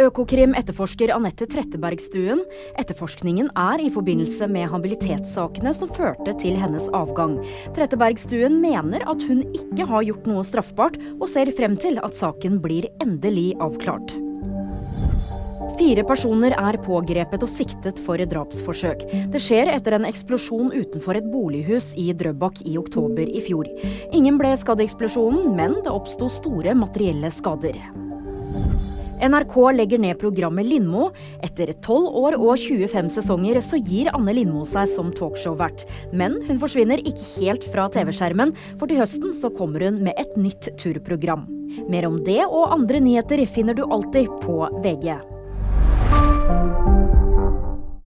Økokrim etterforsker Anette Trettebergstuen. Etterforskningen er i forbindelse med habilitetssakene som førte til hennes avgang. Trettebergstuen mener at hun ikke har gjort noe straffbart, og ser frem til at saken blir endelig avklart. Fire personer er pågrepet og siktet for drapsforsøk. Det skjer etter en eksplosjon utenfor et bolighus i Drøbak i oktober i fjor. Ingen ble skadd i eksplosjonen, men det oppsto store materielle skader. NRK legger ned programmet Lindmo. Etter 12 år og 25 sesonger så gir Anne Lindmo seg som talkshow-vert. Men hun forsvinner ikke helt fra TV-skjermen, for til høsten så kommer hun med et nytt turprogram. Mer om det og andre nyheter finner du alltid på VG.